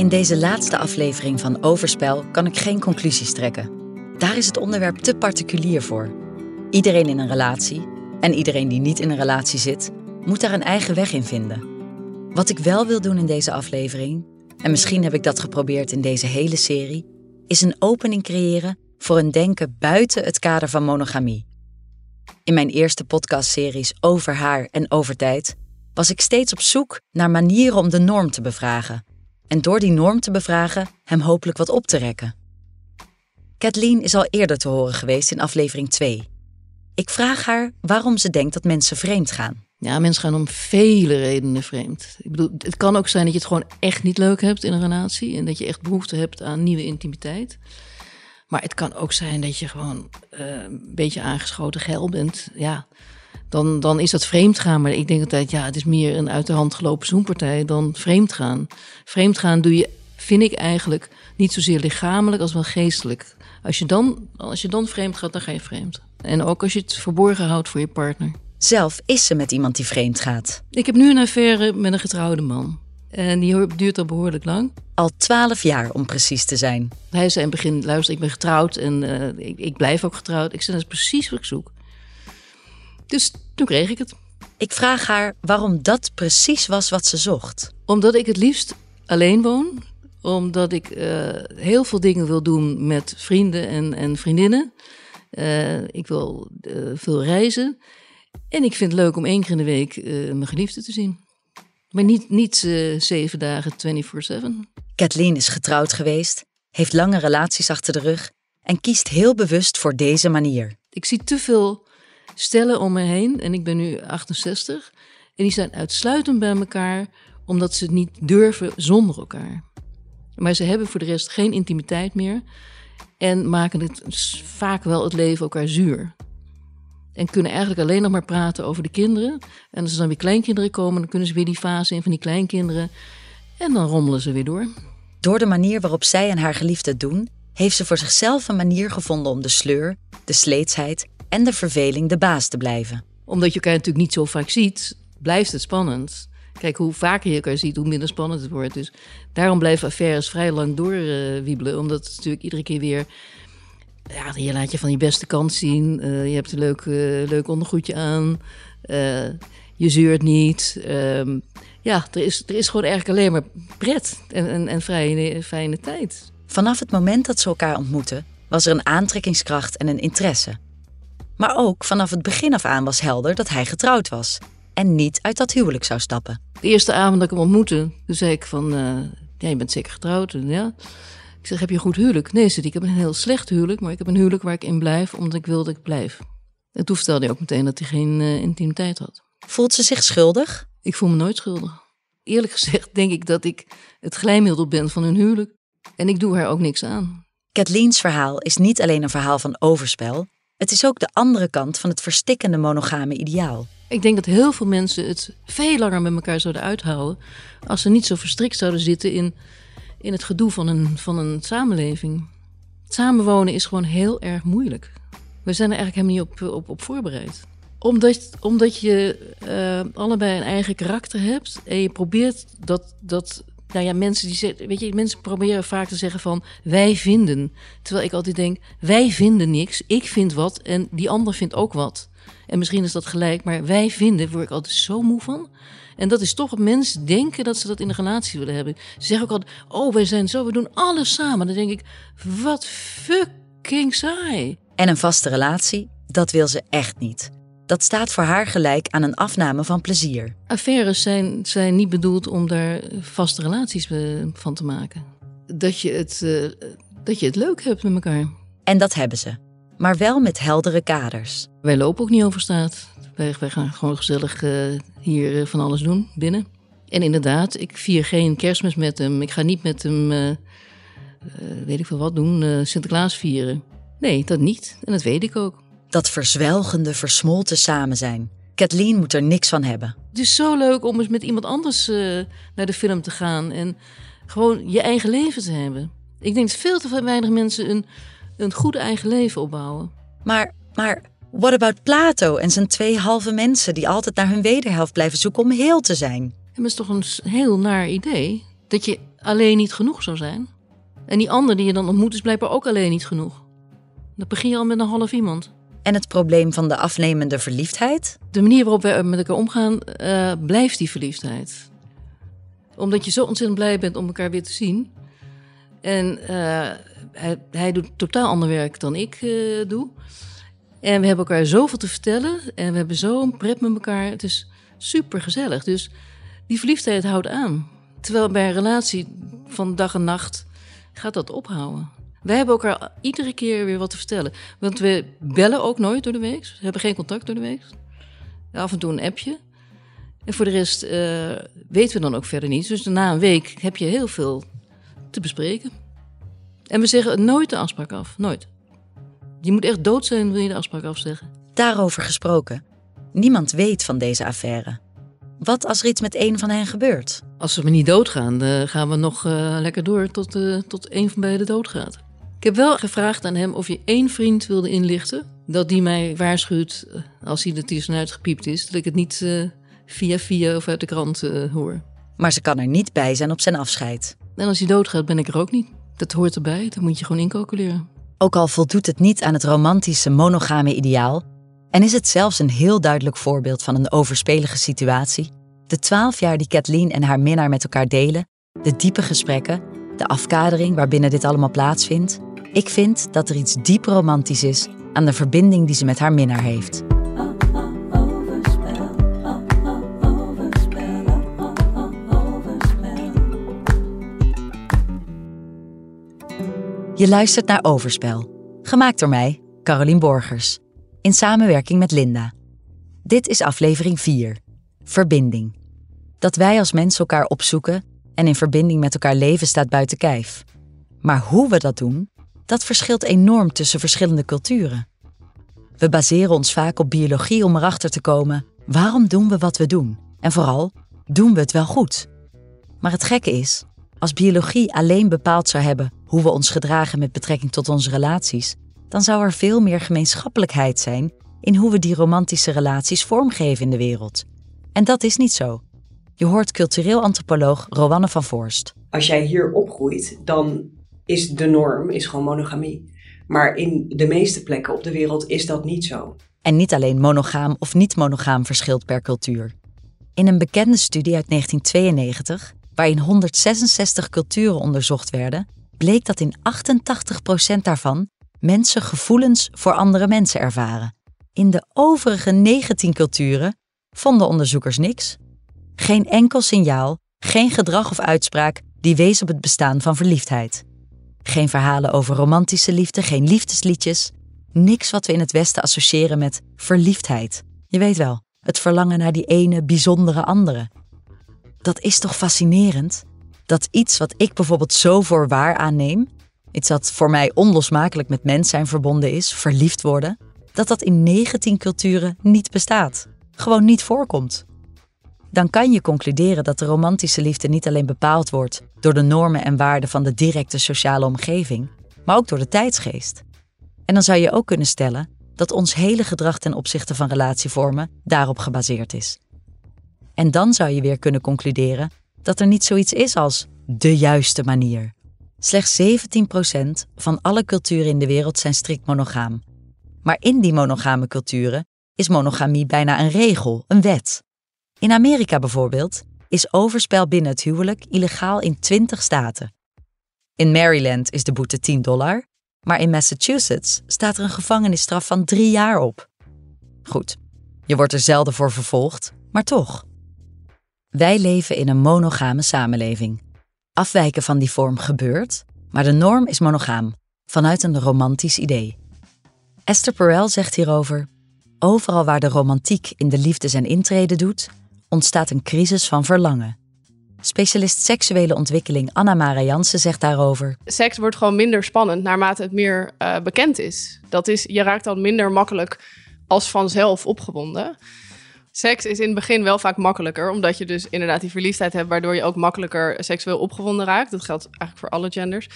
In deze laatste aflevering van Overspel kan ik geen conclusies trekken. Daar is het onderwerp te particulier voor. Iedereen in een relatie, en iedereen die niet in een relatie zit, moet daar een eigen weg in vinden. Wat ik wel wil doen in deze aflevering, en misschien heb ik dat geprobeerd in deze hele serie, is een opening creëren voor een denken buiten het kader van monogamie. In mijn eerste podcastseries over haar en over tijd was ik steeds op zoek naar manieren om de norm te bevragen. En door die norm te bevragen, hem hopelijk wat op te rekken. Kathleen is al eerder te horen geweest in aflevering 2. Ik vraag haar waarom ze denkt dat mensen vreemd gaan. Ja, mensen gaan om vele redenen vreemd. Ik bedoel, het kan ook zijn dat je het gewoon echt niet leuk hebt in een relatie en dat je echt behoefte hebt aan nieuwe intimiteit. Maar het kan ook zijn dat je gewoon uh, een beetje aangeschoten geil bent. Ja, dan, dan is dat vreemd gaan. Maar ik denk altijd, ja, het is meer een uit de hand gelopen zoenpartij dan vreemd gaan. Vreemd gaan doe je, vind ik eigenlijk, niet zozeer lichamelijk als wel geestelijk. Als je dan, als je dan vreemd gaat, dan ga je vreemd. En ook als je het verborgen houdt voor je partner. Zelf is ze met iemand die vreemd gaat. Ik heb nu een affaire met een getrouwde man. En die duurt al behoorlijk lang. Al twaalf jaar om precies te zijn. Hij zei in het begin, luister, ik ben getrouwd en uh, ik, ik, blijf ook getrouwd. Ik zei, dat is precies wat ik zoek. Dus toen kreeg ik het. Ik vraag haar waarom dat precies was wat ze zocht. Omdat ik het liefst alleen woon. Omdat ik uh, heel veel dingen wil doen met vrienden en, en vriendinnen. Uh, ik wil veel reizen. En ik vind het leuk om één keer in de week mijn geliefde te zien. Maar niet, niet zeven dagen 24-7. Kathleen is getrouwd geweest, heeft lange relaties achter de rug en kiest heel bewust voor deze manier. Ik zie te veel stellen om me heen en ik ben nu 68. En die zijn uitsluitend bij elkaar omdat ze het niet durven zonder elkaar. Maar ze hebben voor de rest geen intimiteit meer en maken het vaak wel het leven elkaar zuur. En kunnen eigenlijk alleen nog maar praten over de kinderen. En als er dan weer kleinkinderen komen, dan kunnen ze weer die fase in van die kleinkinderen. En dan rommelen ze weer door. Door de manier waarop zij en haar geliefde doen, heeft ze voor zichzelf een manier gevonden om de sleur, de sleetsheid en de verveling de baas te blijven. Omdat je elkaar natuurlijk niet zo vaak ziet, blijft het spannend. Kijk, hoe vaker je elkaar ziet, hoe minder spannend het wordt. Dus daarom blijven affaires vrij lang doorwiebelen. Uh, omdat het natuurlijk iedere keer weer ja, je laat je van je beste kant zien. Uh, je hebt een leuk, uh, leuk ondergoedje aan. Uh, je zeurt niet. Ehm, ja, er is, er is gewoon eigenlijk alleen maar pret en, en, en vrije, fijne tijd. Vanaf het moment dat ze elkaar ontmoeten, was er een aantrekkingskracht en een interesse. Maar ook vanaf het begin af aan was helder dat hij getrouwd was en niet uit dat huwelijk zou stappen. De eerste avond dat ik hem ontmoette, toen zei ik van, ja, je bent zeker getrouwd. En ja, ik zeg, heb je een goed huwelijk? Nee, zei ik heb een heel slecht huwelijk, maar ik heb een huwelijk waar ik in blijf, omdat ik wil dat ik blijf. En toen vertelde hij ook meteen dat hij geen uh, intimiteit had. Voelt ze zich schuldig? Ik voel me nooit schuldig. Eerlijk gezegd denk ik dat ik het glijmiddel ben van hun huwelijk. En ik doe haar ook niks aan. Kathleen's verhaal is niet alleen een verhaal van overspel. Het is ook de andere kant van het verstikkende monogame ideaal. Ik denk dat heel veel mensen het veel langer met elkaar zouden uithouden... als ze niet zo verstrikt zouden zitten in in het gedoe van een, van een samenleving. samenwonen is gewoon heel erg moeilijk. We zijn er eigenlijk helemaal niet op, op, op voorbereid. Omdat, omdat je uh, allebei een eigen karakter hebt en je probeert dat, dat nou ja, mensen die zeggen, weet je, mensen proberen vaak te zeggen van wij vinden. Terwijl ik altijd denk, wij vinden niks, ik vind wat en die ander vindt ook wat. En misschien is dat gelijk, maar wij vinden, word ik altijd zo moe van. En dat is toch, mensen denken dat ze dat in een relatie willen hebben. Ze zeggen ook altijd, oh, wij zijn zo, we doen alles samen. Dan denk ik, wat fucking saai. En een vaste relatie, dat wil ze echt niet. Dat staat voor haar gelijk aan een afname van plezier. Affaires zijn, zijn niet bedoeld om daar vaste relaties eh, van te maken. Dat je het, uh, dat je het leuk hebt met elkaar. En dat hebben ze. Maar wel met heldere kaders. Wij lopen ook niet over straat. Wij, wij gaan gewoon gezellig uh, hier van alles doen binnen. En inderdaad, ik vier geen kerstmis met hem. Ik ga niet met hem, uh, uh, weet ik veel wat doen, Sinterklaas vieren. Nee, dat niet. En dat weet ik ook. Dat verzwelgende, versmolten samen zijn. Kathleen moet er niks van hebben. Het is zo leuk om eens met iemand anders naar de film te gaan en gewoon je eigen leven te hebben. Ik denk dat veel te weinig mensen een, een goed eigen leven opbouwen. Maar, maar what about Plato en zijn twee halve mensen die altijd naar hun wederhelft blijven zoeken om heel te zijn? dat is toch een heel naar idee? dat je alleen niet genoeg zou zijn. En die ander die je dan ontmoet is blijkbaar ook alleen niet genoeg. Dan begin je al met een half iemand. En het probleem van de afnemende verliefdheid? De manier waarop we met elkaar omgaan, uh, blijft die verliefdheid. Omdat je zo ontzettend blij bent om elkaar weer te zien. En uh, hij, hij, doet totaal ander werk dan ik uh, doe. En we hebben elkaar zoveel te vertellen. En we hebben zo'n pret met elkaar. Het is super gezellig. Dus die verliefdheid houdt aan. Terwijl bij een relatie van dag en nacht gaat dat ophouden. Wij hebben elkaar iedere keer weer wat te vertellen. Want we bellen ook nooit door de week. We hebben geen contact door de week. Af en toe een appje. En voor de rest uh, weten we dan ook verder niet. Dus na een week heb je heel veel te bespreken. En we zeggen nooit de afspraak af. Nooit. Je moet echt dood zijn wil je de afspraak afzeggen. Daarover gesproken. Niemand weet van deze affaire. Wat als er iets met een van hen gebeurt? Als ze me niet doodgaan, dan gaan we nog uh, lekker door tot, uh, tot een van beiden doodgaat. Ik heb wel gevraagd aan hem of je één vriend wilde inlichten. Dat die mij waarschuwt eh, als hij de tussenuit gepiept is. Dat ik het niet uh, via via of uit de krant uh, hoor. Maar ze kan er niet bij zijn op zijn afscheid. En als hij doodgaat, ben ik er ook niet. Dat hoort erbij, dat moet je gewoon incalculeren. Ook al voldoet het niet aan het romantische monogame ideaal... en is het zelfs een heel duidelijk voorbeeld van een overspelige situatie... de twaalf jaar die Kathleen en haar minnaar met elkaar delen... de diepe gesprekken, de afkadering waarbinnen dit allemaal plaatsvindt... Ik vind dat er iets diep romantisch is aan de verbinding die ze met haar minnaar heeft. Je luistert naar Overspel, gemaakt door mij, Carolien Borgers, in samenwerking met Linda. Dit is aflevering 4, Verbinding. Dat wij als mensen elkaar opzoeken en in verbinding met elkaar leven staat buiten kijf. Maar hoe we dat doen, dat verschilt enorm tussen verschillende culturen. We baseren ons vaak op biologie om erachter te komen waarom doen we wat we doen en vooral doen we het wel goed. Maar het gekke is, als biologie alleen bepaald zou hebben hoe we ons gedragen met betrekking tot onze relaties, dan zou er veel meer gemeenschappelijkheid zijn in hoe we die romantische relaties vormgeven in de wereld. En dat is niet zo. Je hoort cultureel antropoloog Rowanne van Voorst. Als jij hier opgroeit, dan is de norm, is gewoon monogamie. Maar in de meeste plekken op de wereld is dat niet zo. En niet alleen monogaam of niet monogaam verschilt per cultuur. In een bekende studie uit 1992, waarin 166 culturen onderzocht werden, bleek dat in 88% daarvan mensen gevoelens voor andere mensen ervaren. In de overige 19 culturen vonden onderzoekers niks. Geen enkel signaal, geen gedrag of uitspraak die wees op het bestaan van verliefdheid. Geen verhalen over romantische liefde, geen liefdesliedjes. Niks wat we in het Westen associëren met verliefdheid. Je weet wel, het verlangen naar die ene bijzondere andere. Dat is toch fascinerend? Dat iets wat ik bijvoorbeeld zo voor waar aanneem, iets dat voor mij onlosmakelijk met mens zijn verbonden is, verliefd worden, dat dat in 19 culturen niet bestaat. Gewoon niet voorkomt dan kan je concluderen dat de romantische liefde niet alleen bepaald wordt door de normen en waarden van de directe sociale omgeving, maar ook door de tijdsgeest. En dan zou je ook kunnen stellen dat ons hele gedrag ten opzichte van relatievormen daarop gebaseerd is. En dan zou je weer kunnen concluderen dat er niet zoiets is als de juiste manier. Slechts 17% van alle culturen in de wereld zijn strikt monogaam. Maar in die monogame culturen is monogamie bijna een regel, een wet. In Amerika bijvoorbeeld is overspel binnen het huwelijk illegaal in 20 staten. In Maryland is de boete 10 dollar, maar in Massachusetts staat er een gevangenisstraf van drie jaar op. Goed, je wordt er zelden voor vervolgd, maar toch. Wij leven in een monogame samenleving. Afwijken van die vorm gebeurt, maar de norm is monogaam, vanuit een romantisch idee. Esther Perel zegt hierover: Overal waar de romantiek in de liefde zijn intrede doet, ontstaat een crisis van verlangen. Specialist seksuele ontwikkeling Anna Mara Jansen zegt daarover. Seks wordt gewoon minder spannend naarmate het meer uh, bekend is. Dat is, je raakt dan minder makkelijk als vanzelf opgewonden. Seks is in het begin wel vaak makkelijker, omdat je dus inderdaad die verliefdheid hebt, waardoor je ook makkelijker seksueel opgewonden raakt. Dat geldt eigenlijk voor alle genders.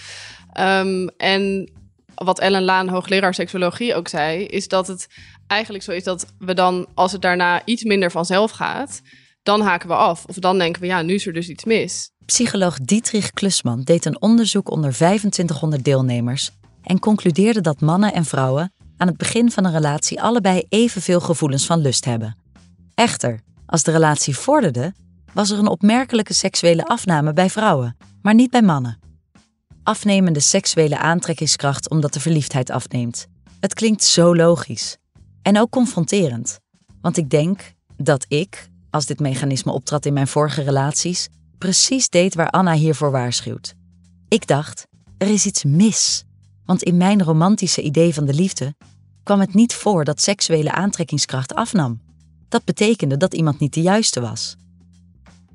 Um, en wat Ellen Laan, hoogleraar seksuologie, ook zei, is dat het eigenlijk zo is dat we dan, als het daarna iets minder vanzelf gaat, dan haken we af. Of dan denken we, ja, nu is er dus iets mis. Psycholoog Dietrich Klusman deed een onderzoek onder 2500 deelnemers en concludeerde dat mannen en vrouwen aan het begin van een relatie allebei evenveel gevoelens van lust hebben. Echter, als de relatie vorderde, was er een opmerkelijke seksuele afname bij vrouwen, maar niet bij mannen. Afnemende seksuele aantrekkingskracht omdat de verliefdheid afneemt. Het klinkt zo logisch. En ook confronterend. Want ik denk dat ik, als dit mechanisme optrad in mijn vorige relaties, precies deed waar Anna hiervoor waarschuwt. Ik dacht, er is iets mis. Want in mijn romantische idee van de liefde kwam het niet voor dat seksuele aantrekkingskracht afnam. Dat betekende dat iemand niet de juiste was.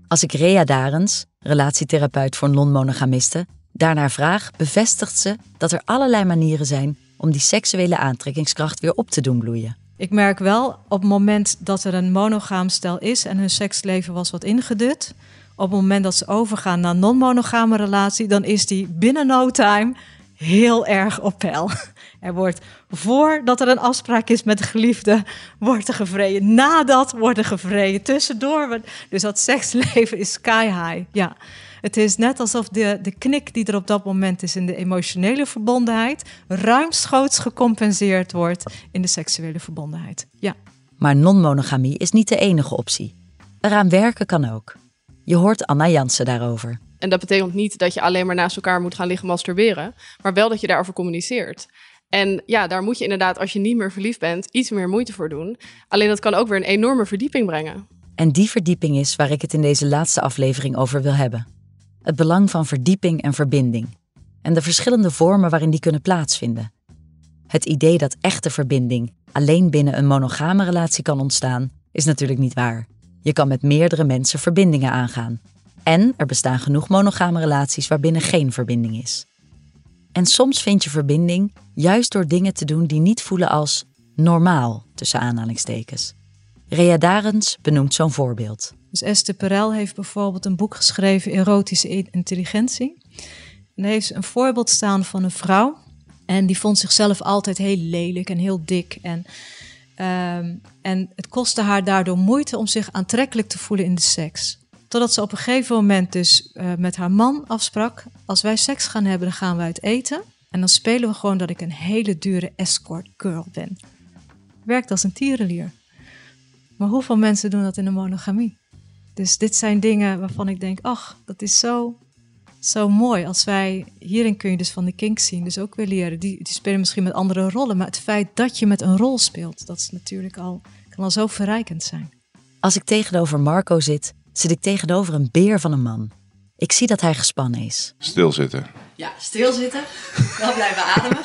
Als ik Rea Darens, relatietherapeut voor non-monogamisten, daarnaar vraag, bevestigt ze dat er allerlei manieren zijn om die seksuele aantrekkingskracht weer op te doen bloeien. Ik merk wel op het moment dat er een monogaam stel is en hun seksleven was wat ingedut, op het moment dat ze overgaan naar non-monogame relatie, dan is die binnen no time heel erg op peil. Er wordt voordat er een afspraak is met de geliefde, wordt er gevreden. Nadat wordt er gevreden. Tussendoor. Dus dat seksleven is sky high. Ja. Het is net alsof de, de knik die er op dat moment is in de emotionele verbondenheid, ruimschoots gecompenseerd wordt in de seksuele verbondenheid. Ja. Maar non-monogamie is niet de enige optie. Eraan werken kan ook. Je hoort Anna Jansen daarover. En dat betekent niet dat je alleen maar naast elkaar moet gaan liggen masturberen, maar wel dat je daarover communiceert. En ja, daar moet je inderdaad, als je niet meer verliefd bent, iets meer moeite voor doen. Alleen dat kan ook weer een enorme verdieping brengen. En die verdieping is waar ik het in deze laatste aflevering over wil hebben. Het belang van verdieping en verbinding. En de verschillende vormen waarin die kunnen plaatsvinden. Het idee dat echte verbinding alleen binnen een monogame relatie kan ontstaan, is natuurlijk niet waar. Je kan met meerdere mensen verbindingen aangaan. En er bestaan genoeg monogame relaties waarbinnen geen verbinding is. En soms vind je verbinding juist door dingen te doen die niet voelen als normaal, tussen aanhalingstekens. Rea Darens benoemt zo'n voorbeeld. Dus Esther Perel heeft bijvoorbeeld een boek geschreven, Erotische Intelligentie. En daar heeft ze een voorbeeld staan van een vrouw. En die vond zichzelf altijd heel lelijk en heel dik. En, ehm, en het kostte haar daardoor moeite om zich aantrekkelijk te voelen in de seks. Totdat ze op een gegeven moment dus uh, met haar man afsprak: als wij seks gaan hebben, dan gaan wij het eten. En dan spelen we gewoon dat ik een hele dure escort girl ben. Werkt als een tierenlier. Maar hoeveel mensen doen dat in een monogamie? Dus dit zijn dingen waarvan ik denk: ach, dat is zo, zo mooi. Als wij, hierin kun je dus van de kinks zien, dus ook weer leren. Die, die spelen misschien met andere rollen, maar het feit dat je met een rol speelt, dat is natuurlijk al, kan al zo verrijkend zijn. Als ik tegenover Marco zit, zit ik tegenover een beer van een man. Ik zie dat hij gespannen is. Stilzitten. Ja, stilzitten. Wel blijven ademen.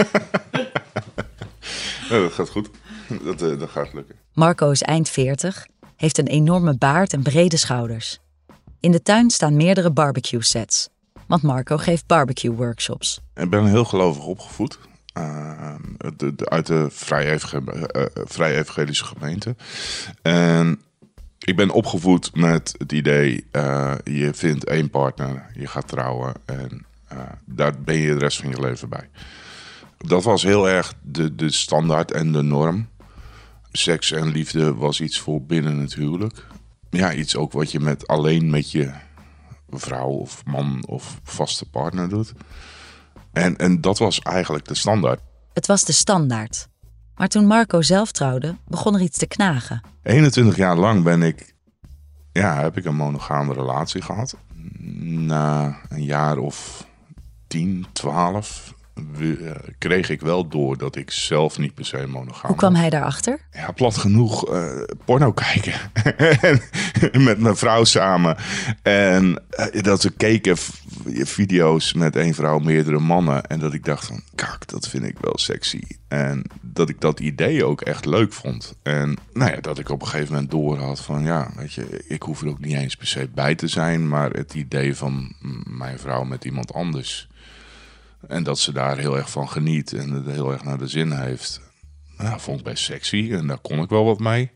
ja, dat gaat goed. Dat, uh, dat gaat lukken. Marco is eind 40, heeft een enorme baard en brede schouders. In de tuin staan meerdere barbecue sets. Want Marco geeft barbecue workshops. Ik ben heel gelovig opgevoed. De, uit de vrij, evangel uh, vrij evangelische gemeente. En ik ben opgevoed met het idee, je vindt één partner, je gaat trouwen en daar ben je de rest van je leven bij. Dat was heel erg de, de standaard en de norm. Seks en liefde was iets voor binnen het huwelijk. Ja, iets ook wat je met, alleen met je vrouw of man of vaste partner doet. En, en dat was eigenlijk de standaard. Het was de standaard. Maar toen Marco zelf trouwde, begon er iets te knagen. 21 jaar lang ben ik, ja, heb ik een monogame relatie gehad. Na een jaar of 10, 12 kreeg ik wel door dat ik zelf niet per se monogaam Hoe kwam hij daarachter? Ja, plat genoeg uh, porno kijken. met mijn vrouw samen. En uh, dat we keken video's met één vrouw, meerdere mannen. En dat ik dacht van, kak, dat vind ik wel sexy. En dat ik dat idee ook echt leuk vond. En nou ja, dat ik op een gegeven moment door had van, ja, weet je, ik hoef er ook niet eens per se bij te zijn. Maar het idee van mijn vrouw met iemand anders en dat ze daar heel erg van geniet en het heel erg naar de zin heeft. Nou, vond ik best sexy en daar kon ik wel wat mee.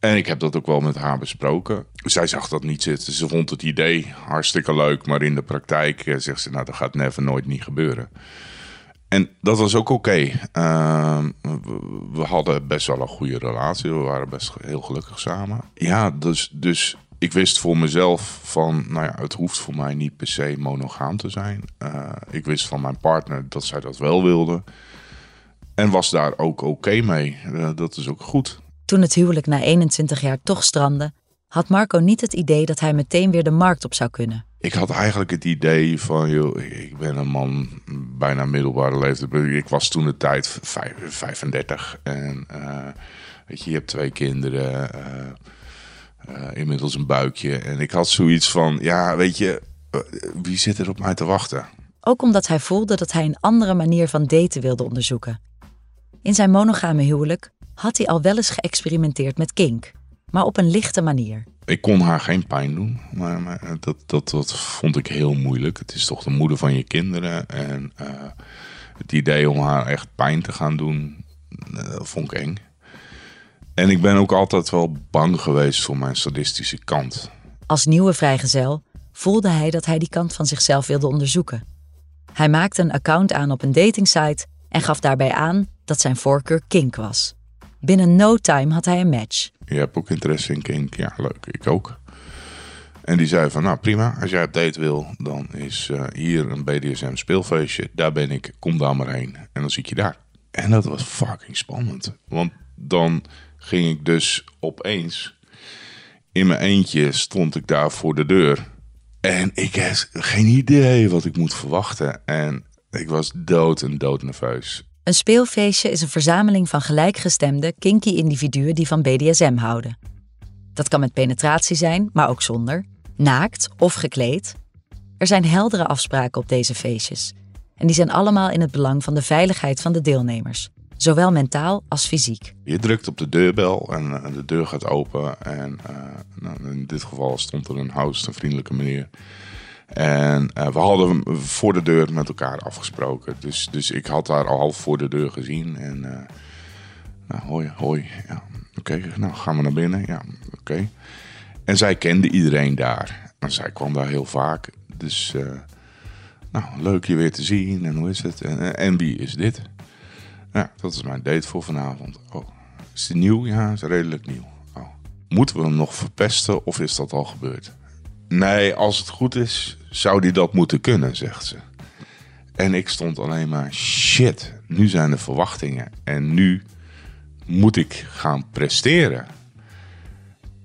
En ik heb dat ook wel met haar besproken. Zij zag dat niet zitten. Ze vond het idee hartstikke leuk, maar in de praktijk eh, zegt ze: Nou, dat gaat never nooit niet gebeuren. En dat was ook oké. We, we, hadden best wel een goede relatie. We waren best heel gelukkig samen. Ja, dus, dus ik wist voor mezelf van, nou ja, het hoeft voor mij niet per se monogaam te zijn. Uh, ik wist van mijn partner dat zij dat wel wilde. En was daar ook oké mee. Uh, dat is ook goed. Toen het huwelijk na 21 jaar toch strandde, had Marco niet het idee dat hij meteen weer de markt op zou kunnen. Ik had eigenlijk het idee van, joh, ik ben een man bijna middelbare leeftijd. Ik was toen de tijd 35 en uh, weet je, je hebt twee kinderen. Uh, inmiddels een buikje. En ik had zoiets van, ja, weet je, uh, wie zit er op mij te wachten? Ook omdat hij voelde dat hij een andere manier van daten wilde onderzoeken. In zijn monogame huwelijk had hij al wel eens geëxperimenteerd met kink, maar op een lichte manier. Ik kon haar geen pijn doen, maar, maar dat, dat, dat vond ik heel moeilijk. Het is toch de moeder van je kinderen. En uh, het idee om haar echt pijn te gaan doen, vond ik eng. En ik ben ook altijd wel bang geweest voor mijn sadistische kant. Als nieuwe vrijgezel voelde hij dat hij die kant van zichzelf wilde onderzoeken. Hij maakte een account aan op een datingsite en gaf daarbij aan dat zijn voorkeur kink was. Binnen no time had hij een match. Je hebt ook interesse in kink? Ja, leuk. Ik ook. En die zei van, nou prima, als jij op date wil, dan is uh, hier een BDSM speelfeestje. Daar ben ik, kom daar maar heen. En dan zie ik je daar. En dat was fucking spannend. Want dan ging ik dus opeens in mijn eentje stond ik daar voor de deur. En ik had geen idee wat ik moet verwachten. En ik was dood en dood nerveus. Een speelfeestje is een verzameling van gelijkgestemde, kinky individuen die van BDSM houden. Dat kan met penetratie zijn, maar ook zonder, naakt of gekleed. Er zijn heldere afspraken op deze feestjes. En die zijn allemaal in het belang van de veiligheid van de deelnemers zowel mentaal als fysiek. Je drukt op de deurbel en de deur gaat open. En uh, nou, in dit geval stond er een host, een vriendelijke meneer. En uh, we hadden voor de deur met elkaar afgesproken. Dus, dus ik had haar al voor de deur gezien. En nou, hoi, hoi. Ja, oké, nou gaan we naar binnen. Ja, oké. En zij kende iedereen daar. En zij kwam daar heel vaak. Dus, nou, leuk je weer te zien. En hoe is het? En, en wie is dit? Ja, dat is mijn date voor vanavond. Oh, is die nieuw? Ja, is redelijk nieuw. Oh. Moeten we hem nog verpesten of is dat al gebeurd? Nee, als het goed is, zou die dat moeten kunnen, zegt ze. En ik stond alleen maar, shit, nu zijn de verwachtingen. En nu moet ik gaan presteren.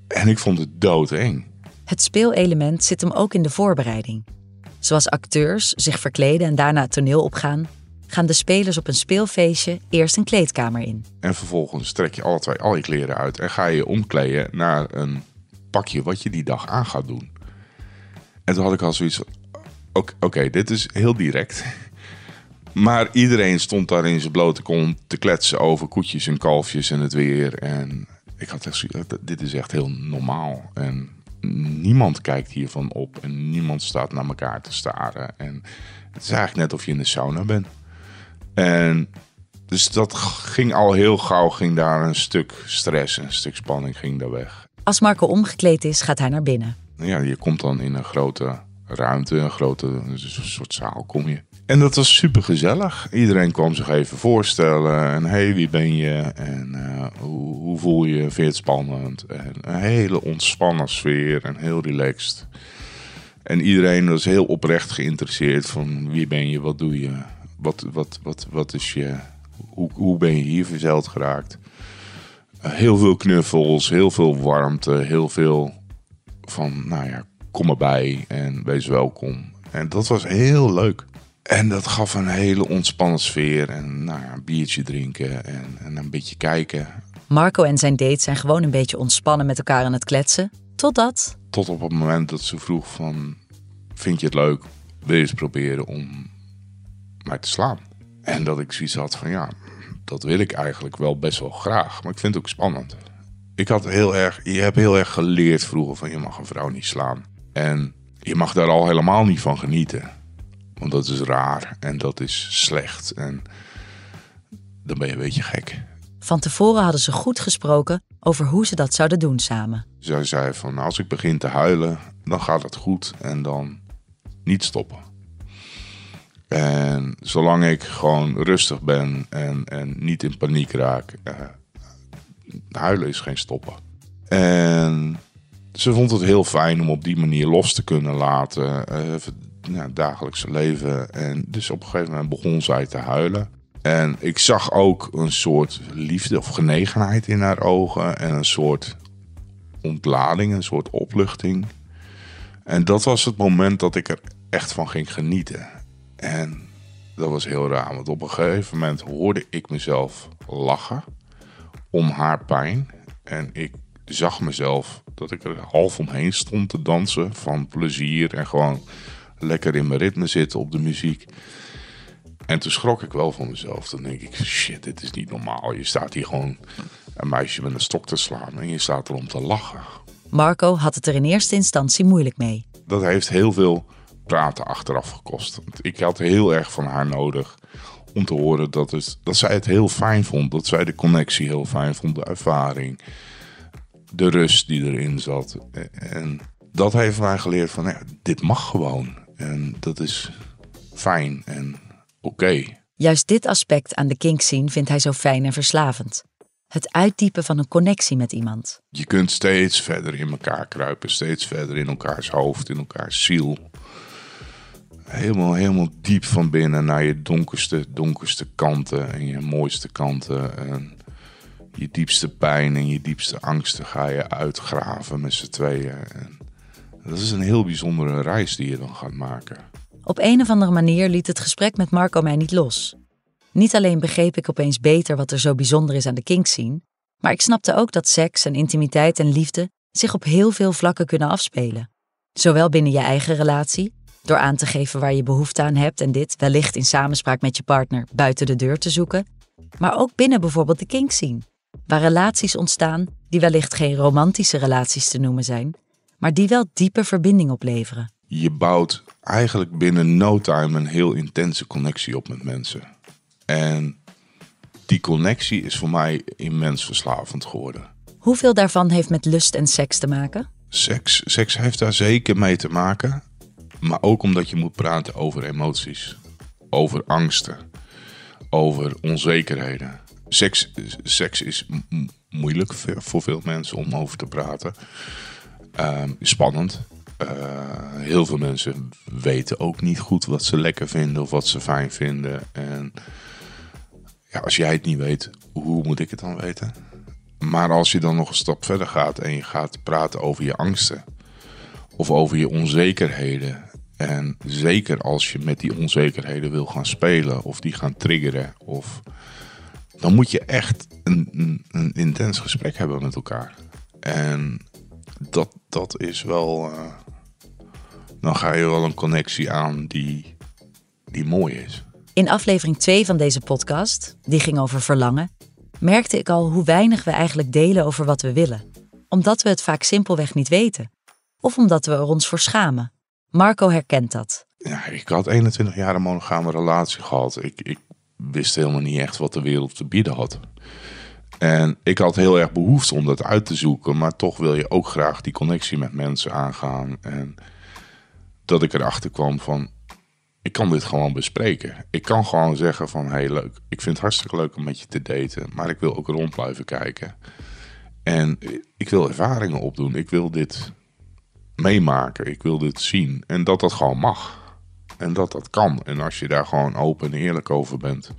En ik vond het doodeng. Het speelelement zit hem ook in de voorbereiding. Zoals acteurs zich verkleden en daarna het toneel opgaan, gaan de spelers op een speelfeestje eerst een kleedkamer in. En vervolgens trek je alle twee al je kleren uit en ga je omkleden naar een pakje wat je die dag aan gaat doen. En toen had ik al zoiets van, oké, dit is heel direct. Maar iedereen stond daar in zijn blote kont te kletsen over koetjes en kalfjes en het weer. En ik had echt zoiets, dit is echt heel normaal. En niemand kijkt hiervan op en niemand staat naar elkaar te staren. En het is eigenlijk net of je in de sauna bent. En dus dat ging al heel gauw, ging daar een stuk stress, een stuk spanning ging daar weg. Als Marco omgekleed is, gaat hij naar binnen. Ja, je komt dan in een grote ruimte, een grote een soort zaal kom je. En dat was super gezellig. Iedereen kwam zich even voorstellen. En hey, wie ben je? En uh, hoe, hoe, voel je? Vind je het spannend? En een hele ontspannen sfeer en heel relaxed. En iedereen was heel oprecht geïnteresseerd van wie ben je, wat doe je, wat, wat, wat, wat is je, hoe, hoe ben je hier verzeild geraakt? Uh, heel veel knuffels, heel veel warmte, heel veel van, nou ja, kom erbij en wees welkom. En dat was heel leuk. En dat gaf een hele ontspannen sfeer. En nou ja, een biertje drinken en, en een beetje kijken. Marco en zijn date zijn gewoon een beetje ontspannen met elkaar aan het kletsen. Totdat... Tot op het moment dat ze vroeg van... Vind je het leuk? Wil je eens proberen om mij te slaan? En dat ik zoiets had van ja, dat wil ik eigenlijk wel best wel graag. Maar ik vind het ook spannend. Ik had heel erg... Je hebt heel erg geleerd vroeger van je mag een vrouw niet slaan. En je mag daar al helemaal niet van genieten. Want dat is raar en dat is slecht. En dan ben je een beetje gek. Van tevoren hadden ze goed gesproken over hoe ze dat zouden doen samen. Zij zei van als ik begin te huilen, dan gaat het goed en dan niet stoppen. En zolang ik gewoon rustig ben en, en niet in paniek raak, eh, huilen is geen stoppen. En ze vond het heel fijn om op die manier los te kunnen laten. Uh, ja, dagelijkse leven. En dus op een gegeven moment begon zij te huilen. En ik zag ook een soort liefde of genegenheid in haar ogen. En een soort ontlading, een soort opluchting. En dat was het moment dat ik er echt van ging genieten. En dat was heel raar, want op een gegeven moment hoorde ik mezelf lachen om haar pijn. En ik zag mezelf dat ik er half omheen stond te dansen van plezier en gewoon lekker in mijn ritme zitten op de muziek. En toen schrok ik wel van mezelf. Dan denk ik, shit, dit is niet normaal. Je staat hier gewoon een meisje met een stok te slaan en je staat er om te lachen. Marco had het er in eerste instantie moeilijk mee. Dat heeft heel veel praten achteraf gekost. Ik had heel erg van haar nodig om te horen dat, het, dat zij het heel fijn vond. Dat zij de connectie heel fijn vond, de ervaring, de rust die erin zat. En dat heeft mij geleerd van, ja, dit mag gewoon. En dat is fijn en oké. Juist dit aspect aan de kink zien vindt hij zo fijn en verslavend. Het uitdiepen van een connectie met iemand. Je kunt steeds verder in elkaar kruipen, steeds verder in elkaars hoofd, in elkaars ziel. Helemaal, helemaal diep van binnen naar je donkerste, donkerste kanten en je mooiste kanten. En je diepste pijn en je diepste angsten ga je uitgraven met z'n tweeën. En dat is een heel bijzondere reis die je dan gaat maken. Op een of andere manier liet het gesprek met Marco mij niet los. Niet alleen begreep ik opeens beter wat er zo bijzonder is aan de kink zien, maar ik snapte ook dat seks en intimiteit en liefde zich op heel veel vlakken kunnen afspelen. Zowel binnen je eigen relatie, door aan te geven waar je behoefte aan hebt en dit wellicht in samenspraak met je partner buiten de deur te zoeken, maar ook binnen bijvoorbeeld de kink zien, waar relaties ontstaan die wellicht geen romantische relaties te noemen zijn, maar die wel diepe verbinding opleveren. Je bouwt eigenlijk binnen no time een heel intense connectie op met mensen. En die connectie is voor mij immens verslavend geworden. Hoeveel daarvan heeft met lust en seks te maken? Seks, seks heeft daar zeker mee te maken. Maar ook omdat je moet praten over emoties, over angsten, over onzekerheden. Seks, seks is moeilijk voor veel mensen om over te praten. Ehm, spannend. Uh, heel veel mensen weten ook niet goed wat ze lekker vinden of wat ze fijn vinden. En ja, als jij het niet weet, hoe moet ik het dan weten? Maar als je dan nog een stap verder gaat en je gaat praten over je angsten of over je onzekerheden. En zeker als je met die onzekerheden wil gaan spelen of die gaan triggeren, of, dan moet je echt een, een, een intens gesprek hebben met elkaar. En dat, dat is wel. Uh, dan ga je wel een connectie aan die, die mooi is. In aflevering 2 van deze podcast, die ging over verlangen, merkte ik al hoe weinig we eigenlijk delen over wat we willen. Omdat we het vaak simpelweg niet weten. Of omdat we er ons voor schamen. Marco herkent dat. Ja, ik had 21 jaar een monogame relatie gehad. Ik, ik wist helemaal niet echt wat de wereld te bieden had. En ik had heel erg behoefte om dat uit te zoeken, maar toch wil je ook graag die connectie met mensen aangaan. En dat ik erachter kwam van, ik kan dit gewoon bespreken. Ik kan gewoon zeggen van, hey leuk, ik vind het hartstikke leuk om met je te daten, maar ik wil ook rond blijven kijken. En ik wil ervaringen opdoen, ik wil dit meemaken, ik wil dit zien. En dat dat gewoon mag. En dat dat kan. En als je daar gewoon open en eerlijk over bent,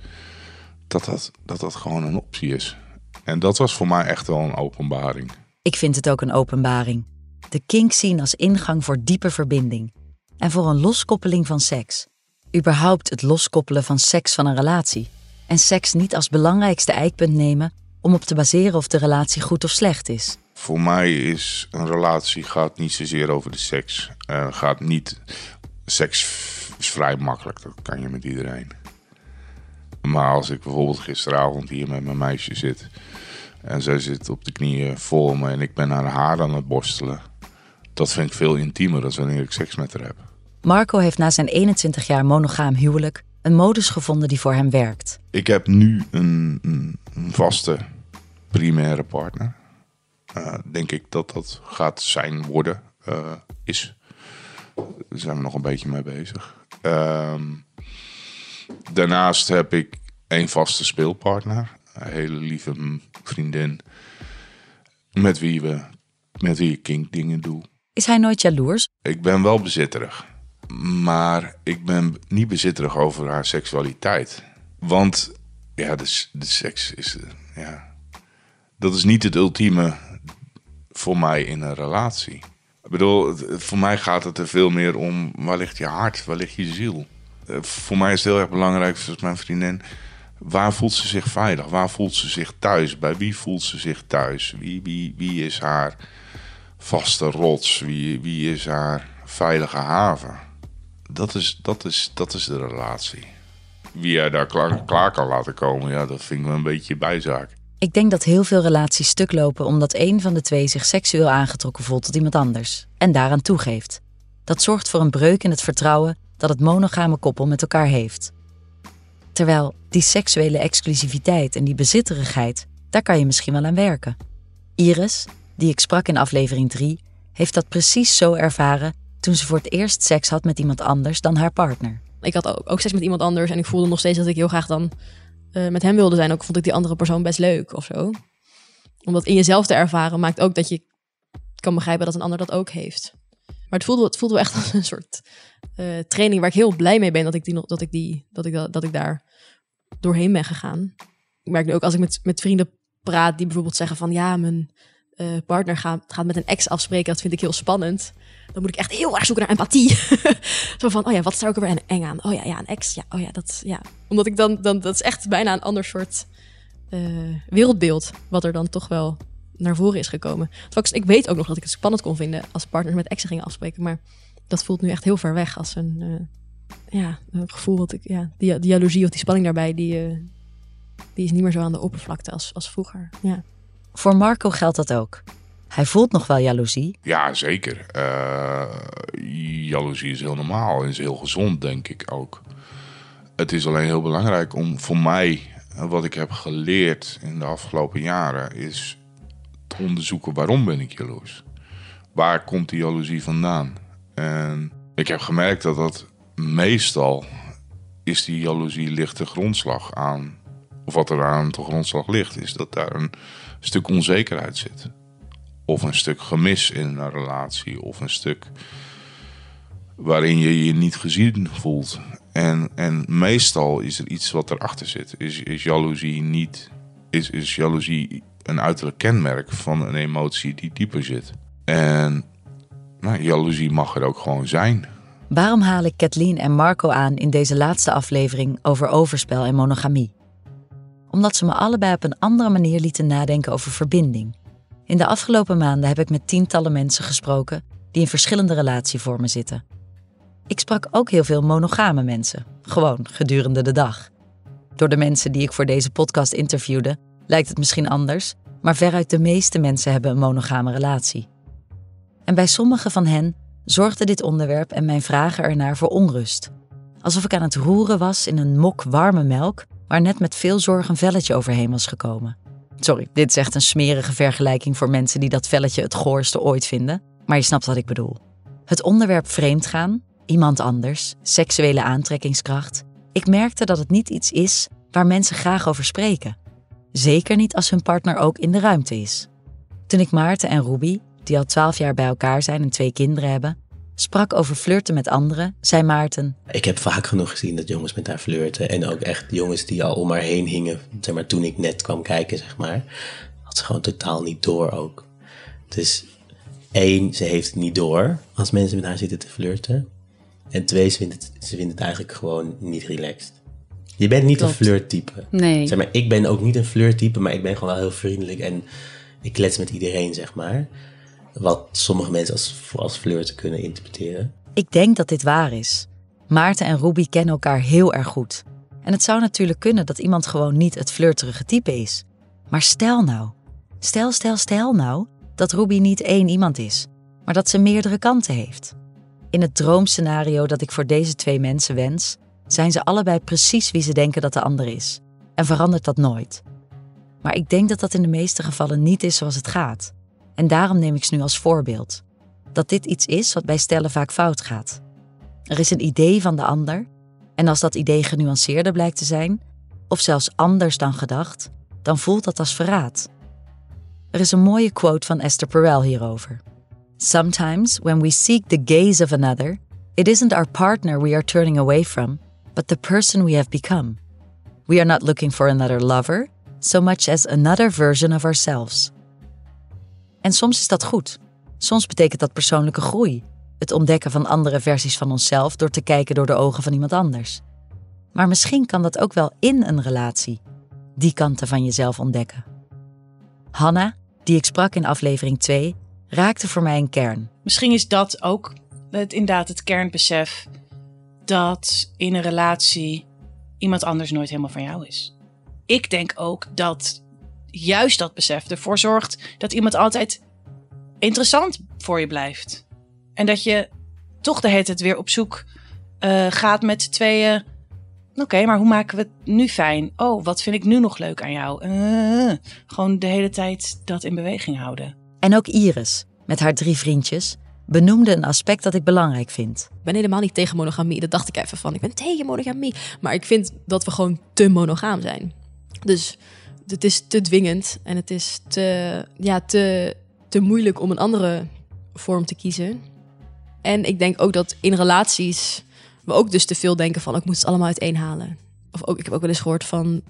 dat dat, dat, dat gewoon een optie is. En dat was voor mij echt wel een openbaring. Ik vind het ook een openbaring. De kink zien als ingang voor diepe verbinding. En voor een loskoppeling van seks. Überhaupt het loskoppelen van seks van een relatie. En seks niet als belangrijkste eikpunt nemen om op te baseren of de relatie goed of slecht is. Voor mij is een relatie gaat niet zozeer over de seks. Uh, gaat niet. Seks is vrij makkelijk, dat kan je met iedereen. Maar als ik bijvoorbeeld gisteravond hier met mijn meisje zit en zij zit op de knieën voor me en ik ben haar haar aan het borstelen. Dat vind ik veel intiemer dan wanneer ik seks met haar heb. Marco heeft na zijn 21 jaar monogaam huwelijk een modus gevonden die voor hem werkt. Ik heb nu een, een, vaste primaire partner. Uh, denk ik dat dat gaat zijn worden, uh, is. Daar zijn we nog een beetje mee bezig. Uh, daarnaast heb ik een vaste speelpartner. Een hele lieve vriendin. Met wie we met wie ik kink dingen doe. Is hij nooit jaloers? Ik ben wel bezitterig. Maar ik ben niet bezitterig over haar seksualiteit. Want ja, de, de seks is. eh, Ja, dat is niet het ultieme voor mij in een relatie. Ik bedoel, voor mij gaat het er veel meer om waar ligt je hart, waar ligt je ziel. Eh, Voor mij is het heel erg belangrijk, zoals mijn vriendin, waar voelt ze zich veilig? Waar voelt ze zich thuis? Bij wie voelt ze zich thuis? Wie, wie, wie is haar vaste rots? Wie, wie is haar veilige haven? Dat is, dat is, dat is de relatie. Wie jij daar klaar, klaar kan laten komen, ja, dat vind ik wel een beetje bijzaak. Ik denk dat heel veel relaties stuk lopen omdat een van de twee zich seksueel aangetrokken voelt tot iemand anders en daaraan toegeeft. Dat zorgt voor een breuk in het vertrouwen dat het monogame koppel met elkaar heeft. Terwijl die seksuele exclusiviteit en die bezitterigheid, daar kan je misschien wel aan werken. Iris, die ik sprak in aflevering 3, heeft dat precies zo ervaren toen ze voor het eerst seks had met iemand anders dan haar partner. Ik had ook, ook seks met iemand anders en ik voelde nog steeds dat ik heel graag dan eh, met hem wilde zijn. Ook vond ik die andere persoon best leuk of zo. Om dat in jezelf te ervaren maakt ook dat je kan begrijpen dat een ander dat ook heeft. Maar het voelde, het voelde wel echt als een soort eh, training waar ik heel blij mee ben dat ik, die dat, ik die, dat, ik, dat, dat ik daar doorheen ben gegaan. Ik merk nu ook als ik met, met vrienden praat die bijvoorbeeld zeggen van ja, mijn eh, partner gaat, gaat met een ex afspreken, dat vind ik heel spannend. Dan moet ik echt heel erg zoeken naar empathie. Zo van, oh ja, wat zou ik er weer eng aan? Oh ja, ja, een ex. Ja, oh ja, dat, ja. Omdat ik dan, dan, dat is echt bijna een ander soort eh, wereldbeeld, wat er dan toch wel naar voren is gekomen. Terwijl ik, weet ook nog dat ik het spannend kon vinden als partners met exen gingen afspreken, maar dat voelt nu echt heel ver weg als een, eh, ja, een gevoel wat ik, ja, die, of die spanning daarbij, die, die is niet meer zo aan de oppervlakte als, als vroeger. Ja. Voor Marco geldt dat ook. Hij voelt nog wel jaloezie, Ja, zeker. Eh, jaloezie is heel normaal en is heel gezond, denk ik ook. Het is alleen heel belangrijk om voor mij, wat ik heb geleerd in de afgelopen jaren, is te onderzoeken waarom ben ik jaloers. Waar komt die jaloezie vandaan? En ik heb gemerkt dat dat meestal is die jaloezie ligt de grondslag aan. Of wat er aan de grondslag ligt, is dat daar een stuk onzekerheid zit of een stuk gemis in een relatie, of een stuk waarin je je niet gezien voelt. En, en meestal is er iets wat erachter zit. Is, is jaloezie niet, is, is jaloezie een uiterlijk kenmerk van een emotie die dieper zit. En nou, jaloezie mag er ook gewoon zijn. Waarom haal ik Kathleen en Marco aan in deze laatste aflevering over overspel en monogamie? Omdat ze me allebei op een andere manier lieten nadenken over verbinding. In de afgelopen maanden heb ik met tientallen mensen gesproken die in verschillende relatievormen zitten. Ik sprak ook heel veel monogame mensen, gewoon gedurende de dag. Door de mensen die ik voor deze podcast interviewde, lijkt het misschien anders, maar veruit de meeste mensen hebben een monogame relatie. En bij sommige van hen zorgde dit onderwerp en mijn vragen ernaar voor onrust. Alsof ik aan het roeren was in een mok warme melk waar net met veel zorg een velletje overheen was gekomen. Sorry, dit is echt een smerige vergelijking voor mensen die dat velletje het goorste ooit vinden, maar je snapt wat ik bedoel. Het onderwerp vreemdgaan, iemand anders, seksuele aantrekkingskracht. Ik merkte dat het niet iets is waar mensen graag over spreken. Zeker niet als hun partner ook in de ruimte is. Toen ik Maarten en Ruby, die al twaalf jaar bij elkaar zijn en twee kinderen hebben, sprak over flirten met anderen, zei Maarten: Ik heb vaak genoeg gezien dat jongens met haar flirten. En ook echt jongens die al om haar heen hingen. Zeg maar, toen ik net kwam kijken, zeg maar. Had ze gewoon totaal niet door ook. Dus één, ze heeft het niet door als mensen met haar zitten te flirten. En twee, ze vindt het, ze vindt het eigenlijk gewoon niet relaxed. Je bent niet Klopt. een flirttype. Nee. Zeg maar, ik ben ook niet een flirttype, maar ik ben gewoon wel heel vriendelijk en ik klets met iedereen, zeg maar. Wat sommige mensen als, als flirten kunnen interpreteren. Ik denk dat dit waar is. Maarten en Ruby kennen elkaar heel erg goed. En het zou natuurlijk kunnen dat iemand gewoon niet het flirterige type is. Maar stel nou, stel, stel, stel nou dat Ruby niet één iemand is, maar dat ze meerdere kanten heeft. In het droomscenario dat ik voor deze twee mensen wens, zijn ze allebei precies wie ze denken dat de ander is. En verandert dat nooit. Maar ik denk dat dat in de meeste gevallen niet is zoals het gaat. En daarom neem ik ze nu als voorbeeld. Dat dit iets is wat bij stellen vaak fout gaat. Er is een idee van de ander, en als dat idee genuanceerder blijkt te zijn, of zelfs anders dan gedacht, dan voelt dat als verraad. Er is een mooie quote van Esther Perel hierover. Sometimes when we seek the gaze of another, it isn't our partner we are turning away from, but the person we have become. We are not looking for another lover, so much as another version of ourselves. En soms is dat goed. Soms betekent dat persoonlijke groei, het ontdekken van andere versies van onszelf door te kijken door de ogen van iemand anders. Maar misschien kan dat ook wel in een relatie, die kanten van jezelf ontdekken. Hanna, die ik sprak in aflevering 2, raakte voor mij een kern. Misschien is dat ook het, inderdaad het kernbesef dat in een relatie iemand anders nooit helemaal van jou is. Ik denk ook dat juist dat besef ervoor zorgt dat iemand altijd interessant voor je blijft. En dat je toch de hele tijd weer op zoek uh, gaat met z'n tweeën. Oké, maar hoe maken we het nu fijn? Oh, wat vind ik nu nog leuk aan jou? Uh, gewoon de hele tijd dat in beweging houden. En ook Iris, met haar drie vriendjes, benoemde een aspect dat ik belangrijk vind. Ik ben helemaal niet tegen monogamie. Dat dacht ik even van. Ik ben tegen monogamie. Maar ik vind dat we gewoon te monogaam zijn. Dus het is te dwingend en het is te, ja, te, te moeilijk om een andere vorm te kiezen. En ik denk ook dat in relaties we ook dus te veel denken van ik moet het allemaal uiteenhalen. Of ook, ik heb ook wel eens gehoord van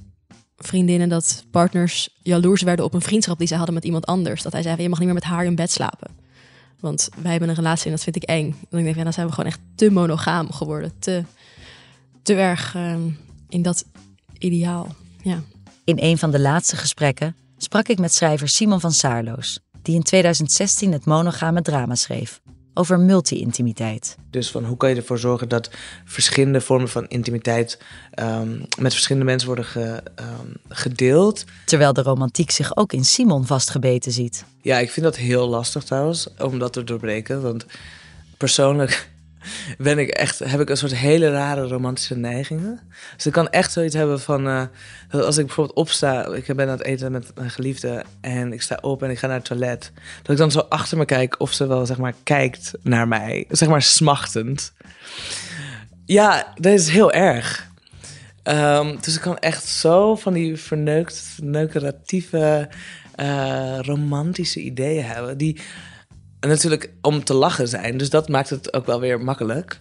vriendinnen dat partners jaloers werden op een vriendschap die ze hadden met iemand anders. Dat hij zei: Je mag niet meer met haar in bed slapen. Want wij hebben een relatie en dat vind ik eng. Denk ik, ja, dan zijn we gewoon echt te monogaam geworden. Te, te erg ehm, in dat ideaal. Ja. In een van de laatste gesprekken sprak ik met schrijver Simon van Saarloos, die in 2016 het monogame drama schreef over multi-intimiteit. Dus van hoe kan je ervoor zorgen dat verschillende vormen van intimiteit um, met verschillende mensen worden ge, um, gedeeld. Terwijl de romantiek zich ook in Simon vastgebeten ziet. Ja, ik vind dat heel lastig trouwens, om dat te doorbreken. Want persoonlijk ben ik echt, heb ik een soort hele rare romantische neigingen. Dus ik kan echt zoiets hebben van, uh, als ik bijvoorbeeld opsta, ik ben aan het eten met mijn geliefde en ik sta op en ik ga naar het toilet, dat ik dan zo achter me kijk of ze wel, zeg maar, kijkt naar mij, zeg maar smachtend. Ja, dat is heel erg. Um, dus ik kan echt zo van die verneukt, verneukeratieve, uh, romantische ideeën hebben, die natuurlijk om te lachen zijn. Dus dat maakt het ook wel weer makkelijk.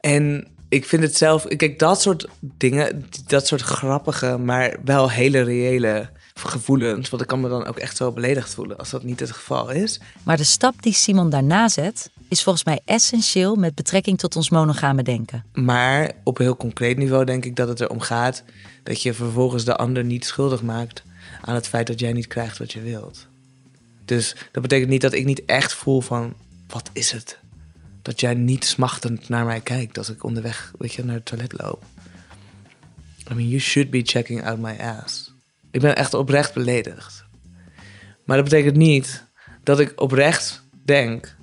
En ik vind het zelf, kijk, dat soort dingen, dat soort grappige, maar wel hele reële gevoelens. Want ik kan me dan ook echt zo beledigd voelen als dat niet het geval is. Maar de stap die Simon daarna zet, is volgens mij essentieel met betrekking tot ons monogame denken. Maar op een heel concreet niveau denk ik dat het erom gaat dat je vervolgens de ander niet schuldig maakt aan het feit dat jij niet krijgt wat je wilt. Dus dat betekent niet dat ik niet echt voel van, wat is het? Dat jij niet smachtend naar mij kijkt als ik onderweg weet je, naar het toilet loop. I mean, you should be checking out my ass. Ik ben echt oprecht beledigd. Maar dat betekent niet dat ik oprecht denk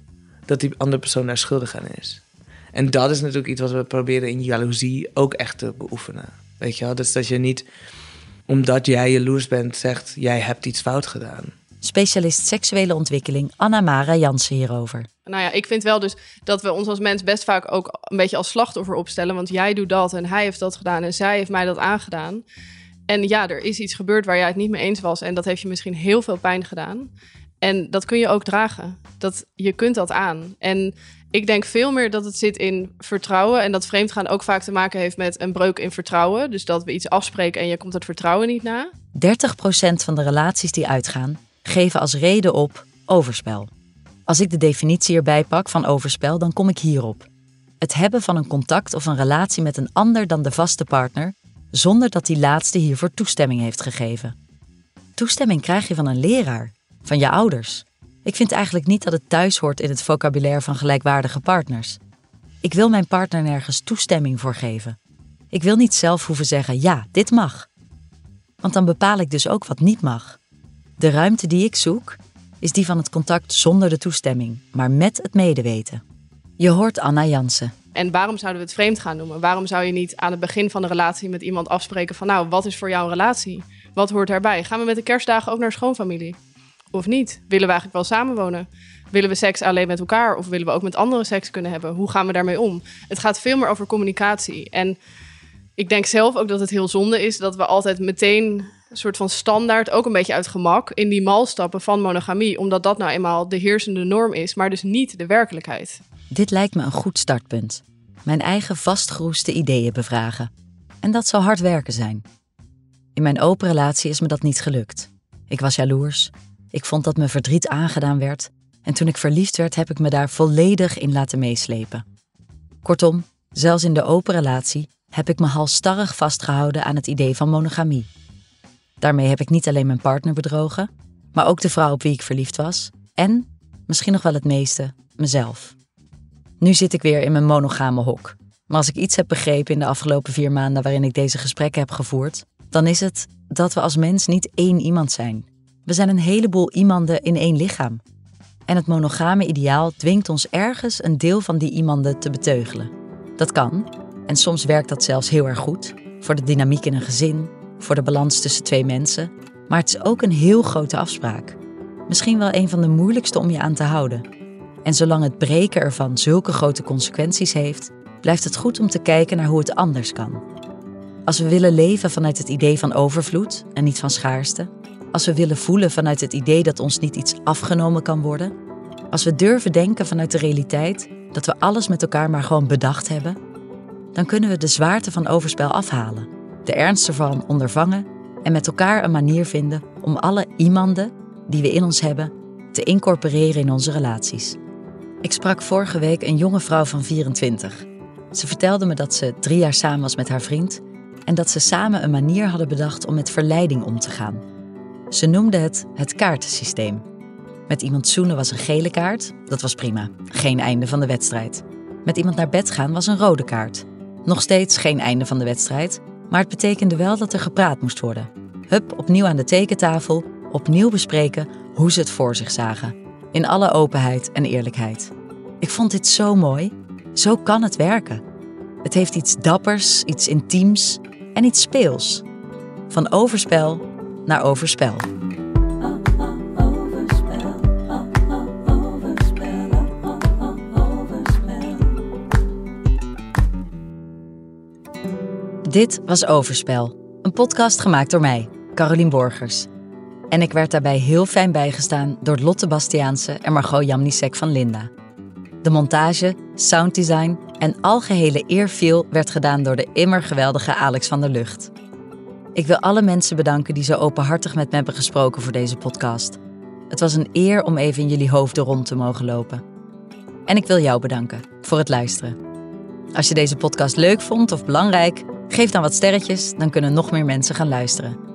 dat die andere persoon daar schuldig aan is. En dat is natuurlijk iets wat we proberen in jaloezie ook echt te beoefenen. Weet je wel? Dus dat je niet, omdat jij jaloers bent, zegt: jij hebt iets fout gedaan specialist seksuele ontwikkeling Anna-Mara Jansen hierover. Nou ja, ik vind wel dus dat we ons als mens best vaak ook een beetje als slachtoffer opstellen. Want jij doet dat en hij heeft dat gedaan en zij heeft mij dat aangedaan. En ja, er is iets gebeurd waar jij het niet mee eens was. En dat heeft je misschien heel veel pijn gedaan. En dat kun je ook dragen. Dat, je kunt dat aan. En ik denk veel meer dat het zit in vertrouwen. En dat vreemdgaan ook vaak te maken heeft met een breuk in vertrouwen. Dus dat we iets afspreken en je komt het vertrouwen niet na. 30% van de relaties die uitgaan, geven als reden op overspel. Als ik de definitie erbij pak van overspel, dan kom ik hierop. Het hebben van een contact of een relatie met een ander dan de vaste partner, zonder dat die laatste hiervoor toestemming heeft gegeven. Toestemming krijg je van een leraar, van je ouders. Ik vind eigenlijk niet dat het thuis hoort in het vocabulaire van gelijkwaardige partners. Ik wil mijn partner nergens toestemming voor geven. Ik wil niet zelf hoeven zeggen: ja, dit mag. Want dan bepaal ik dus ook wat niet mag. De ruimte die ik zoek is die van het contact zonder de toestemming, maar met het medeweten. Je hoort Anna Jansen. En waarom zouden we het vreemd gaan noemen? Waarom zou je niet aan het begin van de relatie met iemand afspreken van nou, wat is voor jou een relatie? Wat hoort daarbij? Gaan we met de kerstdagen ook naar schoonfamilie? Of niet? Willen we eigenlijk wel samenwonen? Willen we seks alleen met elkaar of willen we ook met anderen seks kunnen hebben? Hoe gaan we daarmee om? Het gaat veel meer over communicatie. En ik denk zelf ook dat het heel zonde is dat we altijd meteen een soort van standaard, ook een beetje uit gemak, in die mal stappen van monogamie, omdat dat nou eenmaal de heersende norm is, maar dus niet de werkelijkheid. Dit lijkt me een goed startpunt. Mijn eigen vastgeroeste ideeën bevragen. En dat zal hard werken zijn. In mijn open relatie is me dat niet gelukt. Ik was jaloers. Ik vond dat me verdriet aangedaan werd. En toen ik verliefd werd, heb ik me daar volledig in laten meeslepen. Kortom, zelfs in de open relatie heb ik me halstarrig vastgehouden aan het idee van monogamie. Daarmee heb ik niet alleen mijn partner bedrogen, maar ook de vrouw op wie ik verliefd was en, misschien nog wel het meeste, mezelf. Nu zit ik weer in mijn monogame hok. Maar als ik iets heb begrepen in de afgelopen vier maanden waarin ik deze gesprekken heb gevoerd, dan is het dat we als mens niet één iemand zijn. We zijn een heleboel iemanden in één lichaam. En het monogame ideaal dwingt ons ergens een deel van die iemanden te beteugelen. Dat kan, en soms werkt dat zelfs heel erg goed, voor de dynamiek in een gezin, voor de balans tussen twee mensen, maar het is ook een heel grote afspraak. Misschien wel een van de moeilijkste om je aan te houden. En zolang het breken ervan zulke grote consequenties heeft, blijft het goed om te kijken naar hoe het anders kan. Als we willen leven vanuit het idee van overvloed en niet van schaarste, als we willen voelen vanuit het idee dat ons niet iets afgenomen kan worden, als we durven denken vanuit de realiteit dat we alles met elkaar maar gewoon bedacht hebben, dan kunnen we de zwaarte van overspel afhalen, de ernst ervan ondervangen en met elkaar een manier vinden om alle iemanden die we in ons hebben te incorporeren in onze relaties. Ik sprak vorige week een jonge vrouw van 24. Ze vertelde me dat ze drie jaar samen was met haar vriend en dat ze samen een manier hadden bedacht om met verleiding om te gaan. Ze noemde het het kaartensysteem. Met iemand zoenen was een gele kaart, dat was prima, geen einde van de wedstrijd. Met iemand naar bed gaan was een rode kaart. Nog steeds geen einde van de wedstrijd, maar het betekende wel dat er gepraat moest worden. Hup, opnieuw aan de tekentafel, opnieuw bespreken hoe ze het voor zich zagen. In alle openheid en eerlijkheid. Ik vond dit zo mooi. Zo kan het werken. Het heeft iets dappers, iets intiems en iets speels. Van overspel naar overspel. Dit was Overspel, een podcast gemaakt door mij, Carolien Borgers. En ik werd daarbij heel fijn bijgestaan door Lotte Bastiaanse en Margot Jamnisek van Linda. De montage, sounddesign en algehele eerviel werd gedaan door de immer geweldige Alex van der Lucht. Ik wil alle mensen bedanken die zo openhartig met me hebben gesproken voor deze podcast. Het was een eer om even in jullie hoofden rond te mogen lopen. En ik wil jou bedanken voor het luisteren. Als je deze podcast leuk vond of belangrijk, geef dan wat sterretjes, dan kunnen nog meer mensen gaan luisteren.